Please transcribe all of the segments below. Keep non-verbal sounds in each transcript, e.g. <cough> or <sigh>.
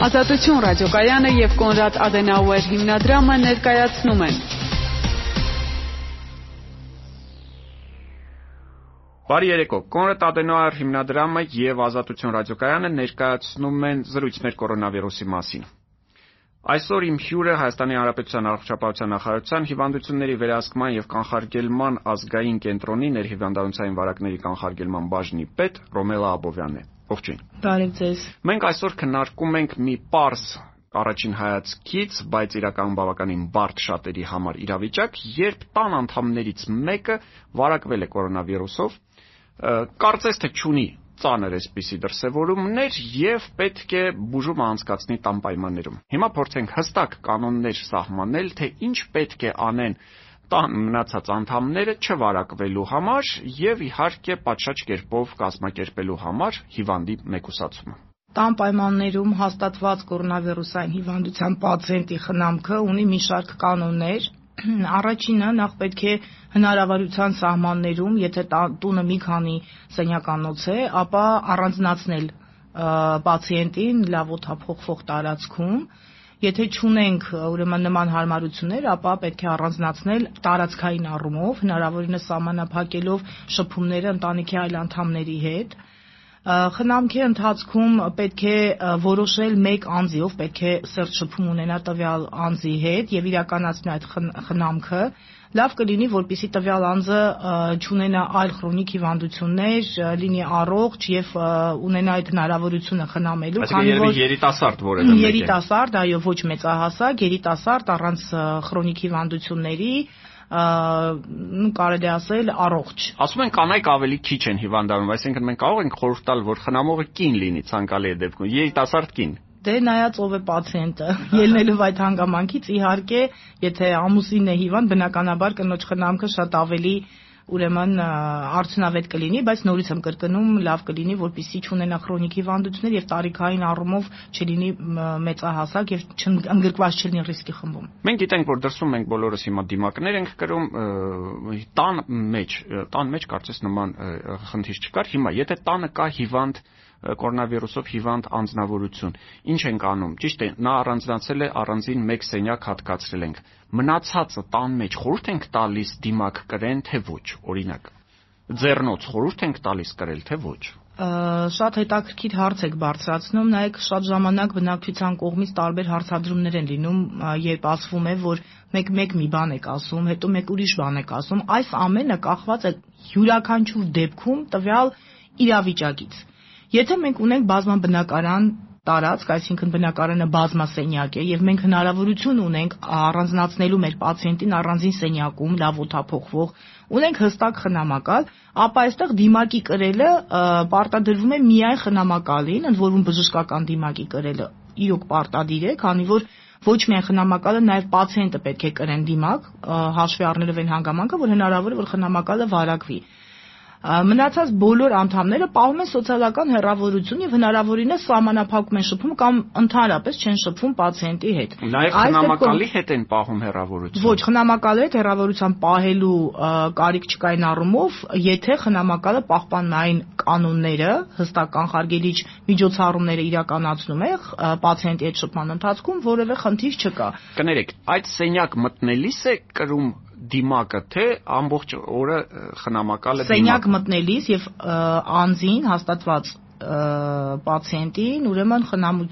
Ազատություն ռադիոկայանը եւ Կոնրադ Ադենաուեր հիմնադրամը ներկայացնում են Բարի երեկո։ Կոնրադ Ադենոար հիմնադրամը եւ Ազատություն ռադիոկայանը ներկայացնում են զրույցներ կորոնավիրուսի մասին։ Այսօր իմ հյուրը Հայաստանի Հանրապետության Առողջապահության նախարարության հիվանդությունների վերահսկման եւ կանխարգելման ազգային կենտրոնի ներհիվանդանոցային վարակների կանխարգելման բաժնի պետ Ռոմելա Աբովյանն է։ Ողջույն։ Բարև ձեզ։ Մենք այսօր քննարկում ենք մի པարս առաջին հայացքից, բայց իրականում բավականին բարդ շատերի համար իրավիճակ, երբ տան անդամներից մեկը վարակվել է կորոնավիրուսով, կարծես թե ճունի ծանր էսպիսի դրսևորումներ եւ պետք է բուժումը անցկացնի տան պայմաններում։ Հիմա փորձենք հստակ կանոններ սահմանել, թե ինչ պետք է անեն տան մնացած անդամները չվարակվելու համար եւ իհարկե պատշաճ կերպով կազմակերպելու համար հիվանդի մեկուսացումը։ Տան պայմաններում հաստատված կորոնավիրուսային հիվանդության պացիենտի խնամքը ունի մի շարք կանոններ, <clears throat> Առաջինը նախ պետք է հնարավորության սահմաններում, եթե տունը մի քանի սենյականոց է, ապա առանձնացնել պացիենտին լավ օդափոխվող տարածքում, Եթե չունենք ուրեմն նման հարմարություններ, ապա պետք է առանձնացնել տարածքային առումով, հնարավորինս սահմանափակելով շփումները ընտանիքի այլ անդամների հետ։ Խնամքի ընթացքում պետք է որոշել մեկ անձի, ով պետք է սերտ շփում ունենա տվյալ անձի հետ եւ իրականացնել այդ խնամքը, լավ կլինի, որpիսի տվյալ անձը չունենա այլ քրոնիկ հիվանդություններ, լինի առողջ եւ ունենա այդ հնարավորությունը խնամելու, քանի որ երիտասարդ որևէ մեկ է։ Երիտասարդ, այո, ոչ մեծահասակ, երիտասարդ առանց քրոնիկ հիվանդությունների նու կարելի ասել առողջ։ Ասում են կանայք ավելի քիչ են հիվանդանում, այսինքն մենք կարող ենք խորհուրդ տալ, որ խնամողը կին լինի ցանկալի է դեպքում, երիտասարդ կին։ Դե նայած ով է պացիենտը, ելնելով այդ հանգամանքից իհարկե, եթե ամուսինն է հիվանդ, բնականաբար կնոջ խնամքը շատ ավելի ուրեմն արդյունավետ կլինի, բայց նորից եմ կրկնում, լավ կլինի, որpիսի չունենա քրոնիկ հիվանդություններ եւ տարիքային առումով չլինի մեծահասակ եւ ընդգրկված չլինի ռիսկի խմբում։ Մենք գիտենք, որ դրսում մենք բոլորս հիմա դիմակներ ենք կրում տան մեջ, տան մեջ կարծես նման խնդիր չկար։ Հիմա եթե տանը կա հիվանդ կորոնավիրուսով հիվանդ անձնավորություն։ Ինչ ենք անում։ Ճիշտ է, նա առանձնացել է առանձին մեկ սենյակ հատկացրել ենք։ Մնացածը տան մեջ խորհուրդ ենք տալիս դիմակ կրեն, թե ոչ, օրինակ։ Ձեռնոց խորհուրդ ենք տալիս կրել, թե ոչ շատ հետաքրքիր հարց եք բարձրացնում, նայեք շատ ժամանակ բնակչության կողմից տարբեր հարցադրումներ են լինում, երբ ասվում է, որ մեկ-մեկ մի բան եք ասում, հետո մեկ ուրիշ բան եք ասում, այս ամենը կախված է յուրաքանչյուր դեպքում տվյալ իրավիճակից։ Եթե մենք ունենք բազմաբնակարան տարածք, այսինքն բնակարանը բազմասենյակ է եւ մենք հնարավորություն ունենք առանձնացնելու մեր պացիենտին առանձին սենյակում լավ օդափոխվող, ունենք հստակ խնամակալ, ապա այստեղ դիմակի կրելը պարտադրվում է միայն խնամակալին, ընդ որում բժշկական դիմակի կրելը իրոք պարտադիր է, քանի որ ոչ միայն խնամակալը, նաև պացիենտը պետք է կրեն դիմակ, հաշվի առնելով այն հանգամանքը, որ հնարավոր է որ խնամակալը վարակվի։ Մնացած բոլոր անդամները պահում են սոցիալական հեռավորություն եւ հնարավորինս սահմանափակում են շփում կամ ընդհանրապես չեն շփվում պացիենտի հետ։ Նաեւ խնամակալի հետ են պահում հեռավորություն։ Ոչ, խնամակալի հետ հեռավորության պահելու կարիք չկային առումով, եթե խնամակալը այն կանոնները, հստակ կանխարգելիչ միջոցառումները իրականացնում է պացիենտի հետ շփման ընթացքում, որևէ խնդիր չկա։ Կներեք, այդ սենյակ մտնելիս է կրում դիմակը, թե ամբողջ օրը խնամակալը դիմակ։ Սենյակ մտնելիս եւ անձին հաստատված պացիենտին ուրեմն խնամ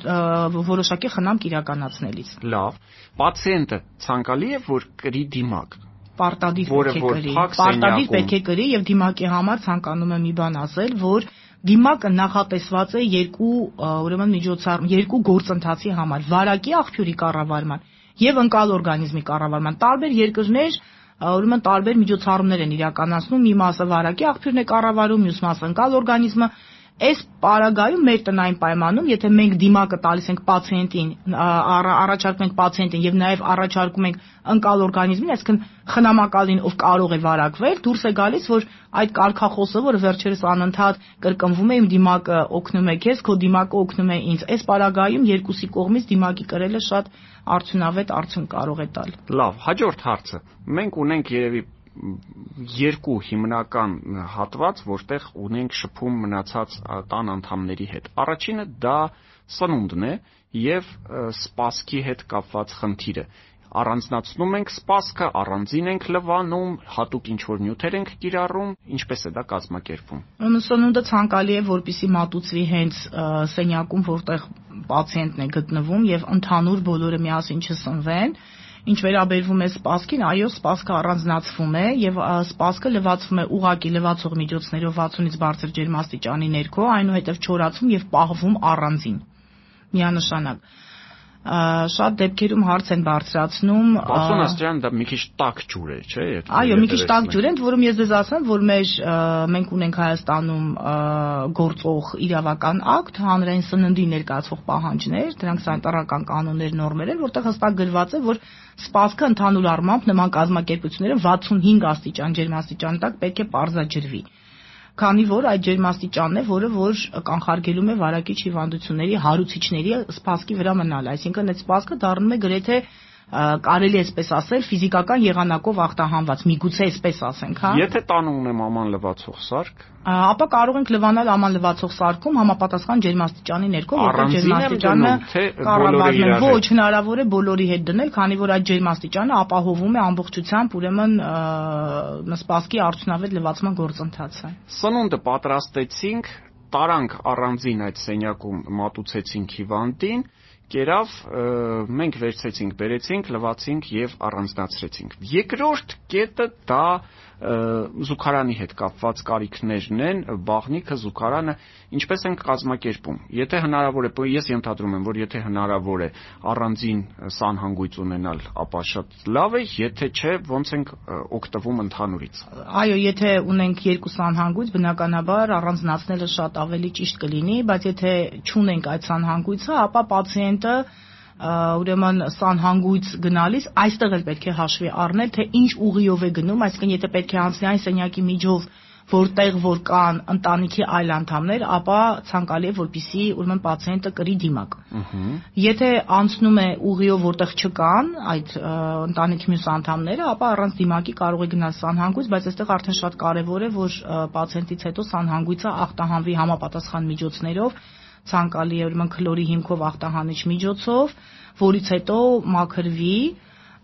որոշակի խնամք իրականացնելիս։ Լավ։ Պացիենտը ցանկալի է որ կրի դիմակ պարտադիր պետք է կրի։ Պարտադիր պետք է կրի եւ դիմակի համար ցանկանում եմ մի բան ասել, որ դիմակը նախատեսված է երկու ուրեմն միջոցառում, երկու գործընթացի համար՝ վարակի աղբյուրի կառավարման եւ ընկալ օրգանիզմի կառավարման։ Տարբեր երկրներ ուրեմն տարբեր միջոցառումներ են իրականացնում, մի մասը վարակի աղբյուրն է կառավարում, մյուս մասը ընկալ օրգանիզմը, Այս պարագայում մեր տնային պայմանում, եթե մենք դիմակը տալիս ենք պացիենտին, առաջարկում ենք պացիենտին եւ նաեւ առաջարկում ենք ընկալ օրգանիզմին, այսինքն խնամակալին, ով կարող է վարակվել, դուրս է գալիս, որ այդ կարգախոսը, որը վերջերս անընդհատ կրկնվում է, իմ դիմակը օգնում է քեզ, քո դիմակը օգնում է ինձ։ Այս պարագայում երկուսի կողմից դիմակի կրելը շատ արդյունավետ արդյունք կարող է տալ։ Լավ, հաջորդ հարցը։ Մենք ունենք երևի երկու հիմնական հատված, որտեղ ունենք շփում մնացած տան անդամների հետ։ Առաջինը դա սնունդն է եւ սպասքի հետ կապված խնդիրը առանձնացնում ենք սպասքը, առանձին ենք լվանում, հատուկ ինչ որ նյութեր ենք կիրառում, ինչպես է դա կազմակերպվում։ Սնունդը ցանկալի է, որpիսի մատուցվի հենց սենյակում, որտեղ պացիենտն է գտնվում եւ ընդհանուր բոլորը միասին չսնվեն Ինչ վերաբերվում է սպասքին, այո, սպասքը առանձնացվում է եւ սպասքը լվացվում է ուղակի լվացող միջոցներով 60-ից բարձր ջերմաստիճանի ներքո, այնուհետև չորացում եւ պահվում առանձին։ Միանշանակ շատ դեպքերում հարց են բարձրացնում 60 աստիճան դա մի քիչ տաք ջուր է, չէ՞, Այո, մի քիչ տաք ջուր է, որում ես դες ասեմ, որ մեր մենք ունենք Հայաստանում գործող իրավական ակտ, հանրային սննդի ներկայացող պահանջներ, դրանք սանիտարական կանոններ, նորմեր են, որտեղ հստակ գրված է, որ սպասքը ընդհանուր առմամբ նման կազմակերպությունները 65 աստիճան ջերմաստիճան տակ պետք է պարզաջրվի քանի որ այդ ջերմաստիճանն է, որը որ կանխարգելում է վարակիչ հիվանդությունների հարուցիչների սպասքի վրա մնալ, այսինքն այդ սպասքը դառնում է գրեթե կարելի է այսպես ասել ֆիզիկական եղանակով ախտահանված, միգուցե այսպես ասենք, հա։ Եթե տանը ունեմ աման լվացող սարք, ապա կարող ենք լվանալ աման լվացող սարքում համապատասխան ջերմաստիճանի ներքո, որտեղ ջերմաստիճանը կառավարվում է։ Ոչ, հնարավոր է բոլորի հետ դնել, քանի որ այդ ջերմաստիճանը ապահովում է ամբողջությամբ ուրեմն սպասքի արդյունավետ լվացման գործընթացը։ Սնունդը պատրաստեցինք, տարանք առանձին այդ սենյակում մատուցեցինք հիվանդին կերավ մենք վերցեցինք, բերեցինք, լվացինք եւ առանձնացրեցինք։ Երկրորդ կետը դա զուգարանի հետ կապված կարիքներն են, բաղնիքը, զուգարանը, ինչպես են կազմակերպում։ Եթե հնարավոր է, ես ենթադրում եմ, որ եթե հնարավոր է առանձին սանհանգույց ունենալ, ապա շատ լավ է, եթե չէ, ոնց ենք օգտվում ընդհանուրից։ Այո, եթե ունենք երկու սանհանգույց, բնականաբար առանձնացնելը շատ ավելի ճիշտ կլինի, բայց եթե չունենք այդ սանհանգույցը, ապա պացիենտը ուրեմն սանհանգույց գնալիս այստեղ էլ պետք է հաշվի առնել, թե ինչ ուղիով է գնում, այսինքն եթե պետք է անցնի այն սենյակի միջով, որտեղ որ կան ընտանիքի այլ անդամներ, ապա ցանկալի է որպիսի ուրեմն պացիենտը կրի դիմակ։ Եթե անցնում է ուղիով, որտեղ չկան այդ ընտանիքի մյուս անդամները, ապա առանց դիմակի կարող է գնալ սանհանգույց, բայց այստեղ արդեն շատ կարևոր է, որ պացիենտից հետո սանհանգույցը ախտահանվի համապատասխան միջոցներով ցանկալի է ուրեմն քլորի հիմքով ախտահանիչ միջոցով, որից հետո մաքրվի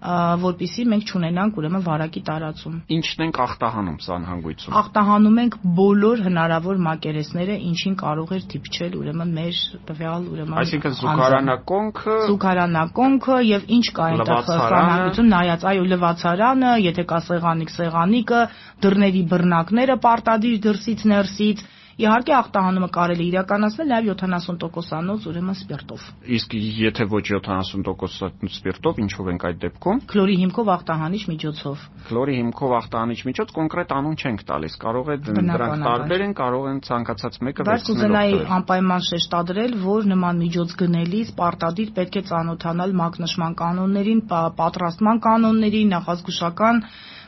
որpիսի մենք ճանենանք ուրեմն վարակի տարածում։ Ինչն ենք ախտահանում սանհանգույցում։ Ախտահանում ենք բոլոր հնարավոր մակերեսները, ինչին կարող էր դիպչել ուրեմն մեր տվյալ ուրեմն Այսինքն զուգարանակոնքը, զուգարանակոնքը եւ ինչ կա այնտեղ սանհանգույցում նայած, այո, լվացարանը, եթե կա սեղանիկ, սեղանիկը, դռների բռնակները պարտադիր դրսից ներսից Իհարկե ախտահանումը կարելի իրականացնել նաև 70%-անոց ուրեմն սպիրտով։ Իսկ եթե ոչ 70% սպիրտով, ինչով ենք այդ դեպքում։ Քլորի հիմքով ախտահանիչ միջոցով։ Քլորի հիմքով ախտահանիչ միջոց կոնկրետ անուն չենք տալիս։ Կարող է դրանք տարբեր են, կարող են ցանկացած մեկը վերցնել։ Բայց կուզենայի անպայման շեշտադրել, որ նման միջոց գնելիս պարտադիր պետք է ծանոթանալ մակնշման կանոններին, պատրաստման կանոններին, նախազգուշական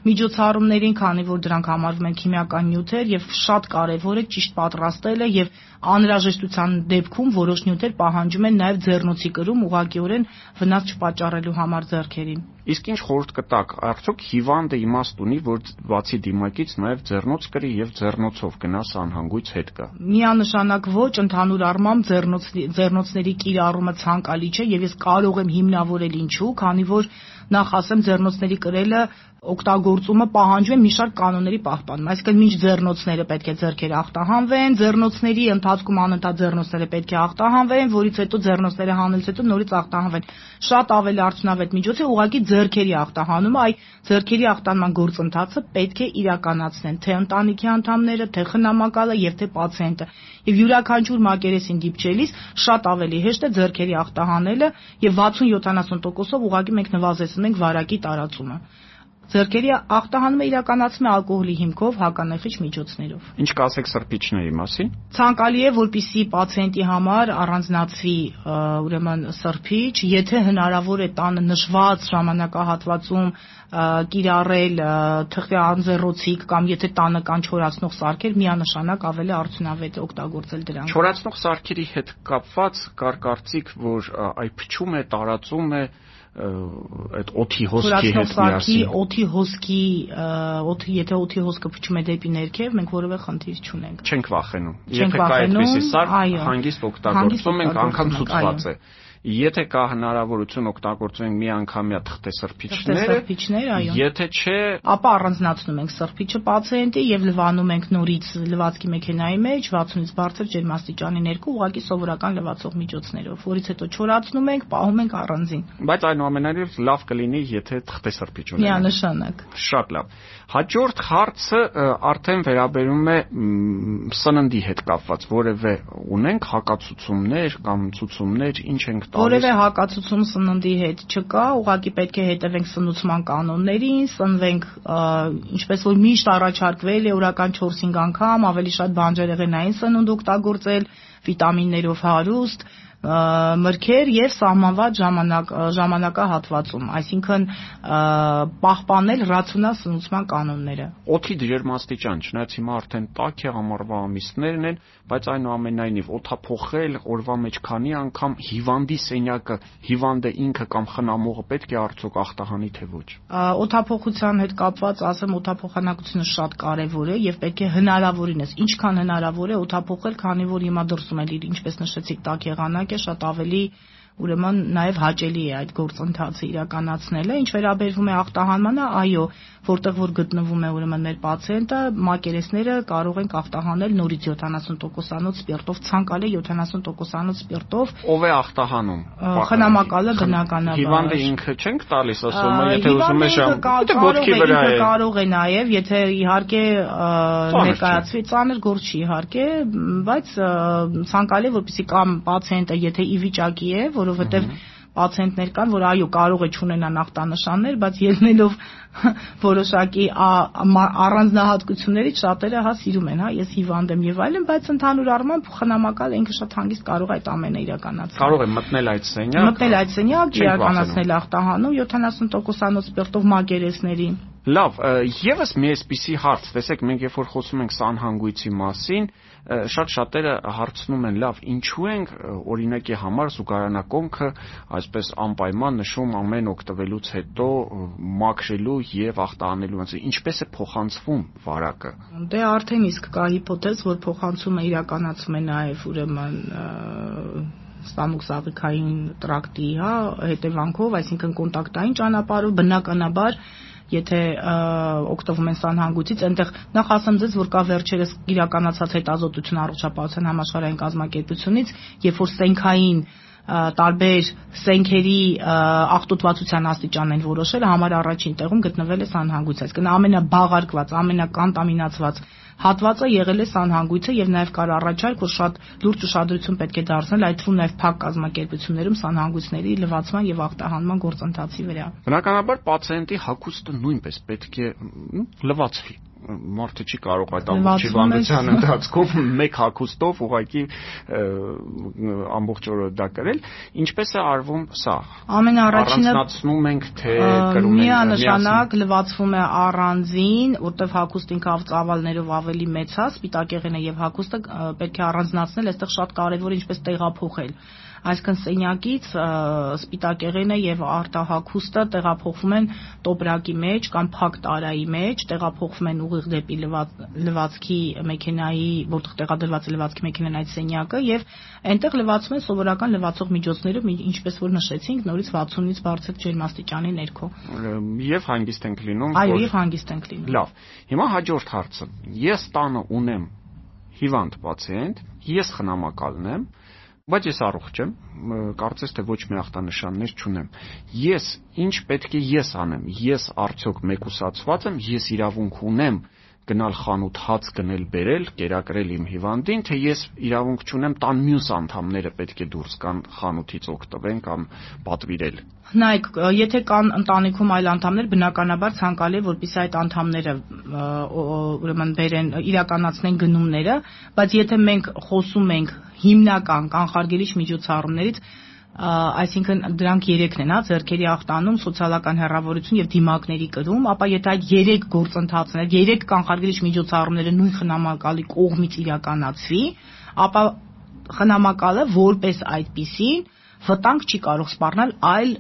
միջոցառումներին, քանի որ դրանք համարվում են քիմիական նյութեր եւ շատ կարեւոր է ճիշտ պատրաստելը եւ անհրաժեշտության դեպքում որոշ նյութեր պահանջում են նաեւ ձեռնոցի կրում ուղղակիորեն վնաս չպատճառելու համար ձեռքերին։ Իսկ ինչ խորհուրդ կտաք, արդյոք հիվանդը իմաստ ունի, որ բացի դիմակից նաեւ ձեռնոց կրի եւ ձեռնոցով գնա սանհանգույց հետ գա։ Միանշանակ ոչ, ընդհանուր առմամբ ձեռնոց ձեռնոցների կիրառումը ցանկալի չէ եւ ես կարող եմ հիմնավորել ինչու, քանի որ նախ ասեմ ձեռնոցների կրելը օգտագործումը պահանջում է մի շարք կանոնների պահպանում։ Այսինքն մինչ ձեռնոցները պետք է ձեռքերը ախտահանվեն, ձեռնոցների ընթացքում անընդհատ ձեռնոցները պետք է ախտահանվեն, որից հետո ձեռնոցները հանելուց հետո նորից ախտահանվեն։ Շատ ավելի արդյունավետ միջոց է ուղղակի ձեռքերի ախտահանումը, այ ձեռքերի ախտանման գործընթացը պետք է իրականացնեն թե ընտանիքի անդամները, թե խնամակալը եւ թե պացիենտը։ Եվ յուրաքանչյուր մակերեսին դիպչելիս շատ ավելի հեշտ է ձեռքերի ախտահանելը եւ 60-70%-ով ուղղակի մենք նվազեցնում ենք վարակի տարածումը։ Ձեռքերի ախտահանումը իրականացվում է ալկոհոլի հիմքով հականեխիչ միջոցներով։ Ինչ կասեք սրբիչների մասին։ Ցանկալի է, որpիսի պացիենտի համար առանձնացվի ուրեմն սրբիչ, եթե հնարավոր է տանը նշված ժամանակահատվածում կիրառել թխվի անձեռոցիկ կամ եթե տանը կան չորացնող սարքեր, միանշանակ ավելի արդյունավետ է օգտագործել դրանք։ Չորացնող սարքերի հետ կապված կար կարծիք, որ այ փչում է, տարածում է, այդ օթի հոսքի հետ միասին։ Օթի հոսքի, օթի եթե օթի հոսքը փչում է դեպի ներքև, մենք որևէ խնդիր չունենք։ Չենք վախենում։ Եթե կա այդպեսի սարք, հանգիստ օգտագործում ենք, անգամ ցուցված է։ Այո Եթե կա հնարավորություն օգտագործենք միանգամյա թղթեսրբիչները, թղթեսրբիչներ, այո։ Եթե չէ, ապա առանձնացնում ենք սրբիչը պացիենտի եւ լվանում ենք նորից լվացքի մեքենայի մեջ 60-ից բարձր ջերմաստիճանի ներքո ուղղակի սովորական լվացող միջոցներով, որից հետո չորացնում ենք, պահում ենք առանձին։ Բայց այնուամենայնիվ լավ կլինի, եթե թղթեսրբիչ ունենանք։ Միանշանակ։ Շատ լավ։ Հաջորդ հարցը արդեն վերաբերում է սննդի հետ կապված, որևէ ունենք հակացություններ կամ ցուցումներ, ինչ ենք Որևէ հակացություն սննդի հետ չկա, ուղղակի պետք է հետևենք սնուցման կանոններին, սնվենք ինչպես որ միշտ առաջարկվել է օրական 4-5 անգամ ավելի շատ բանջարեղենային սնունդ օգտագործել, վիտամիններով հարուստ, մրգեր եւ սահմանված ժամանակ ժամանակահատվածում, այսինքն պահպանել ռացիոնալ կանոնները։ Օթի ջերմաստիճան, չնայած հիմա արդեն տաք է ամառվա ամիսներն են, բայց այնուամենայնիվ օթափոխել օրվա մեջ քանի անգամ հիվանդի սենյակը, հիվանդը ինքը կամ խնամողը պետք է արդյոք ախտահանի թե ոչ։ Օթափոխության հետ կապված ասեմ, օթափոխանակությունը շատ կարևոր է եւ պետք է հնարավորինս, ինչքան հնարավոր է օթափոխել, քանի որ հիմա դրսում է ինչպես նշեցիք, տաք եղանակ է, շատ ավելի ուրեմն նաև հաճելի է այդ գործընթացը իրականացնելը։ Ինչ վերաբերվում է ախտահանմանը, այո, որտեղ որ գտնվում է ուրեմն մեր պացիենտը, մակերեսները կարող ենք ախտահանել նորից 70%-անոց սպիրտով, ցանկալի 70%-անոց սպիրտով։ Ով է ախտահանում։ Խնամակալը բնականաբար։ Հիվանդը ինքը չենք տալիս, ասում եթե ուզում է ժամ, դե ոտքի վրա է։ Կարող է նաև, եթե իհարկե ներկայացվի ծանր գործ չի իհարկե, բայց ցանկալի որպեսի կամ պացիենտը եթե ի վիճակի է, որովհետև պացիենտներ կան, որ այո, կարող է չունենան ախտանշաններ, բայց ելնելով <laughs> որոշակի առանձնահատկություններից շատերը հա սիրում են, հա, ես հիվանդ եմ եւ այլն, բայց ընդհանուր առմամբ խնամակալ ինքը շատ հանգիստ կարող է այդ ամենը իրականացնել։ Կարող է մտնել այդ սենյակ։ Մտնել այդ սենյակ, իրականացնել ախտահանում 70%-անոց սպիրտով մակերեսների։ Լավ, եւս մի էսպիսի հարց, տեսեք, մենք երբ որ խոսում ենք սանհանգույցի մասին, շատ շատերը հարցնում են, լավ, ինչու ենք օրինակի համար զուգարանակոնքը այսպես անպայման նշում ամեն օգտվելուց հետո մաքրելու եւ ախտանելու, ասի, ինչպես է փոխանցվում վարակը։ Դե արդեն իսկ կա հիպոթեզ, որ փոխանցումը իրականացում է նաեւ ուրեմն ստամոքսաղիքային տրակտի, հա, հետևանքով, այսինքն կոնտակտային ճանապարհով բնականաբար եթե օգտվում են սանհանգույցից, այնտեղ նախ ասեմ ձեզ, որ կա վերջերս իրականացած հետազոտություն առողջապահության համաշխարհային կազմակերպությունից, երբ որ սենքային տարբեր սենքերի աղտոտվածության աստիճանն են որոշել, համար առաջին տեղում գտնվել է սանհանգույցը։ Այսինքն ամենաբաղարկված, ամենակոնտամինացված հատվածը եղել է սանհանգույցը եւ նաեւ կար առաջարկ, որ շատ լուրջ ուշադրություն պետք է դարձնել այդ թվում նաեւ փակ կազմակերպություններում սանհանգույցների լվացման եւ ախտահանման գործընթացի վրա։ Բնականաբար պացիենտի հագուստը նույնպես պետք է լվացվի մարդը չի կարող այդ ամբողջ հիվանդության ընթացքում մեկ հագուստով ուղակի ամբողջ օրը դա կրել ինչպես է արվում սա ամենաառաջինը առանձնացնում ենք թե կրում ենք միանշանակ լվացվում է առանձին որտեվ հագուստը ինքը ծավալներով ավելի մեծ է սպիտակեղենը եւ հագուստը պետք է առանձնացնել այստեղ շատ կարեւոր ինչպես տեղափոխել այսինքն սենյակից սպիտակեղենը եւ արտահակուստը տեղափոխվում են տոպրակի մեջ կամ փակ տարայի մեջ, տեղափոխվում են ուղիղ դեպի լվացքի մեքենայի, որտեղ տեղադրված է լվացքի մեքենան այդ սենյակը եւ այնտեղ լվացվում են սովորական լվացող միջոցներով, ինչպես որ նշեցինք, նորից 60-ից բարձր ջերմաստիճանի ներքո։ Եվ հանգիստ ենք լինում։ Այո, եւ հանգիստ ենք լինում։ Լավ։ Հիմա հաջորդ հարցը։ Ես տանը ունեմ հիվանդ պացիենտ, ես խնամակալն եմ, բայց ես առողջ եմ, կարծես թե ոչ մի ախտանշաններ չունեմ։ Ես ինչ պետք է ես անեմ։ Ես արդյոք մեկուսացված եմ, ես իրավունք ունեմ գնալ խանութ հաց գնել բերել, կերակրել իմ հիվանդին, թե ես իրավունք չունեմ տան մյուս անդամները պետք է դուրս գան խանութից օգտվեն կամ պատվիրել։ Նայեք, եթե կան ընտանիքում այլ անդամներ, բնականաբար ցանկալի է, որպեսզի այդ անդամները ուրեմն բերեն իրականացնեն գնումները, բայց եթե մենք խոսում ենք հիմնական կանխարգելիչ միջոցառումներից, այսինքն դրանք երեքն են, հա, ձեռքերի ախտանում, սոցիալական հեռավորություն եւ դիմակների կրում, ապա եթե այդ երեք գործընթացները, երեք կանխարգելիչ միջոցառումները նույն խնամակալի կողմից իրականացվի, ապա խնամակալը որպես այդպիսին վտանգ չի կարող սպառնել այլ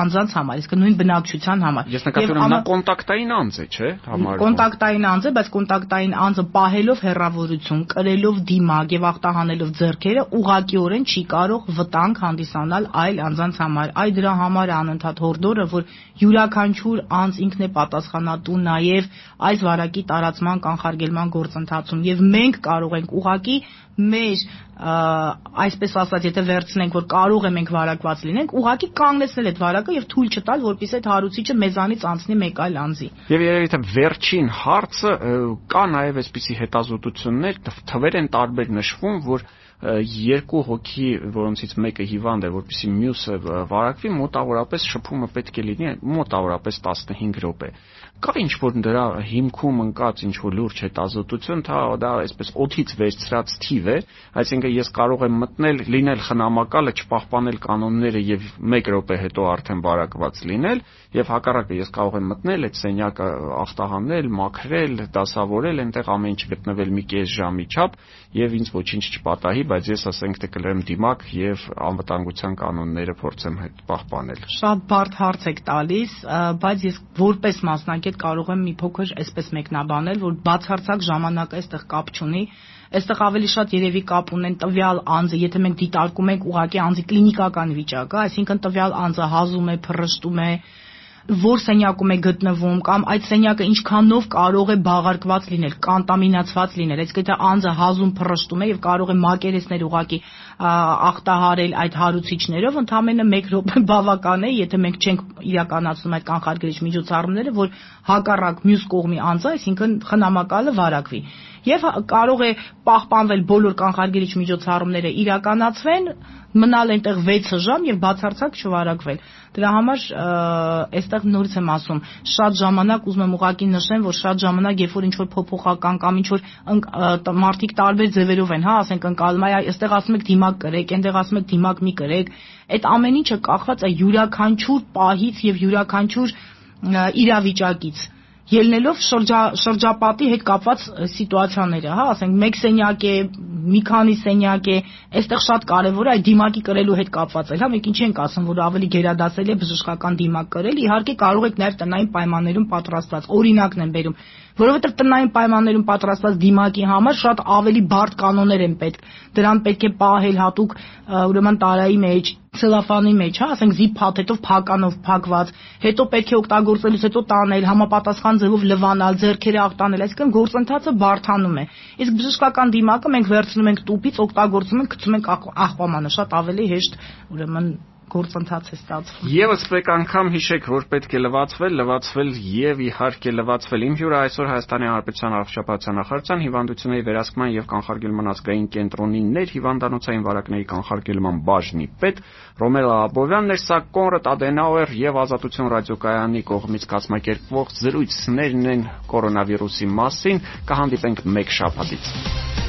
անձանց համար, իսկ նույն բնակչության համար։ Ես նկատում եմ նա կոնտակտային անձ է, չէ՞, համարվում։ Կոնտակտային անձ է, բայց կոնտակտային անձը պահելով հեռավորություն, կրելով դիմակ եւ ախտահանելով ձեռքերը ուղղակիորեն չի կարող վտանգ հանդիսանալ այլ անձանց համար։ Այ դրա համար է անընդհատ հորդորը, որ յուրաքանչյուր անձ ինքն է պատասխանատու նաեւ այս վարակի տարածման կանխարգելման գործընթացում եւ մենք կարող ենք ուղղակի մեր այսպես ասած, եթե վերցնենք, որ կարող է մենք վարակված լինենք, ուղղակի կանգնեցնել այդ վարակը եւ թույլ չտալ, որpիսի այդ հարուցիչը մեզանից անցնի մեկ այլ անձի։ Եվ երևի թե վերջին հարցը կա նաեւ այսպիսի հետազոտություններ, թվեր են տարբեր նշվում, որ երկու հոգի, որոնցից մեկը հիվանդ է, որpիսի մյուսը վարակվի, մոտավորապես շփումը պետք է լինի մոտավորապես 15 րոպե կա ինչ որ դրա հիմքում ընկած ինչ որ լուրջ հետազոտություն, դա դա այսպես օթից վերցրած թիվ է, այսինքն ես կարող եմ մտնել, լինել խնամակալը, չպահպանել կանոնները եւ 1 րոպե հետո արդեն բարակված լինել, եւ հակառակը ես կարող եմ մտնել այդ սենյակը ախտահանել, մաքրել, դասավորել, այնտեղ ամեն ինչ գտնվել մի կես ժամի չափ եւ ինձ ոչինչ չպատահի, բայց ես ասենք թե կլրեմ դիմակ եւ անվտանգության կանոնները փորձեմ հետ պահպանել։ Շատ բարդ հարց եք տալիս, բայց ես որպես մասնակետ կարող եմ մի փոքր այսպես մեկնաբանել, որ բացարձակ ժամանակը այստեղ կապ չունի այստեղ ավելի շատ երևի կապ ունեն տվյալ անձը, եթե մենք դիտարկում ենք ուղղակի անձի կլինիկական վիճակը, այսինքն տվյալ անձը հազում է, փռշտում է, որ սենյակում է գտնվում կամ այդ սենյակը ինչքանով կարող է բաղարկված լինել, կոնտամինացված լինել։ Այսինքն եթե անձը հազում փռշտում է եւ կարող է մակերեսներ ուղակի ախտահարել այդ հարուցիչներով, ընդամենը 1 րոպե <laughs> բավական է, եթե մենք չենք իրականացնում այդ կանխարգելիչ միջոցառումները, որ հակառակ մյուս կողմի անձը, այսինքն խնամակալը վարակվի եւ կարող է պահպանվել բոլոր կանխարգելիչ միջոցառումները իրականացվեն, մնալ այնտեղ 6 ժամ եւ բացարձակ չվարակվել։ Դրա համար այստեղ նորից եմ ասում, շատ ժամանակ ուզում եմ ուղակի նշեմ, որ շատ ժամանակ երբ որ ինչ որ փոփոխական կամ ինչ որ մարդիկ տարբեր ձևերով են, հա, ասենք ընկալում, այ այստեղ ասում եք դիմակ կրեք, այնտեղ ասում եք դիմակ մի կրեք, այդ ամեն ինչը կախված է յուրաքանչյուր պահից եւ յուրաքանչյուր իրավիճակից ելնելով շրջա, շրջապատի հետ կապված սիտուացիաները, հա, ասենք մեկ սենյակ է, մի քանի սենյակ է, այստեղ շատ կարևոր է այդ դիմակի կրելու հետ կապված է, հա, մենք ինչ ենք ասում, որ ավելի գերադասել է բժշկական դիմակ կրել, իհարկե կարող եք նաև տնային պայմաններում պատրաստված, օրինակն եմ բերում, որովհետև տնային պայմաններում պատրաստված դիմակի համար շատ ավելի բարդ կանոններ են պետք։ Դրան պետք է պահել հատուկ ուրեմն տարայի մեջ, ցելոֆանի մեջ, հա, ասենք զիփ փաթեթով փականով փակված, հետո պետք է օգտագործելուց հետո տանել, համապատասխան ձևով լվանալ, ձեռքերը աղտանել, այսինքն գործընթացը բարթանում է։ Իսկ բժշկական դիմակը մենք վերցնում ենք տուփից, օգտագործում ենք, գցում ենք աղբամանը, շատ ավելի հեշտ ուրեմն գործընթաց է ստացվում։ Եվս մեկ անգամ հիշեք, որ պետք է լվացվել, լվացվել եւ իհարկե լվացվել։ Իմ հյուրը այսօր Հայաստանի Հանրապետության առողջապահության նախարարության հիվանդությունների վերահսկման եւ կանխարգելման ազգային կենտրոնի ներհիվանդանոցային վարակների կանխարգելման բաժնի պետ Ռոմելա Աբովյանն էր, սա Կոնրադ Ադենաուեր եւ Ազատություն ռադիոկայանի կողմից կազմակերպվող զրույցներն են կորոնավիրուսի մասին։ Կհանդիպենք մեկ շաբաթից։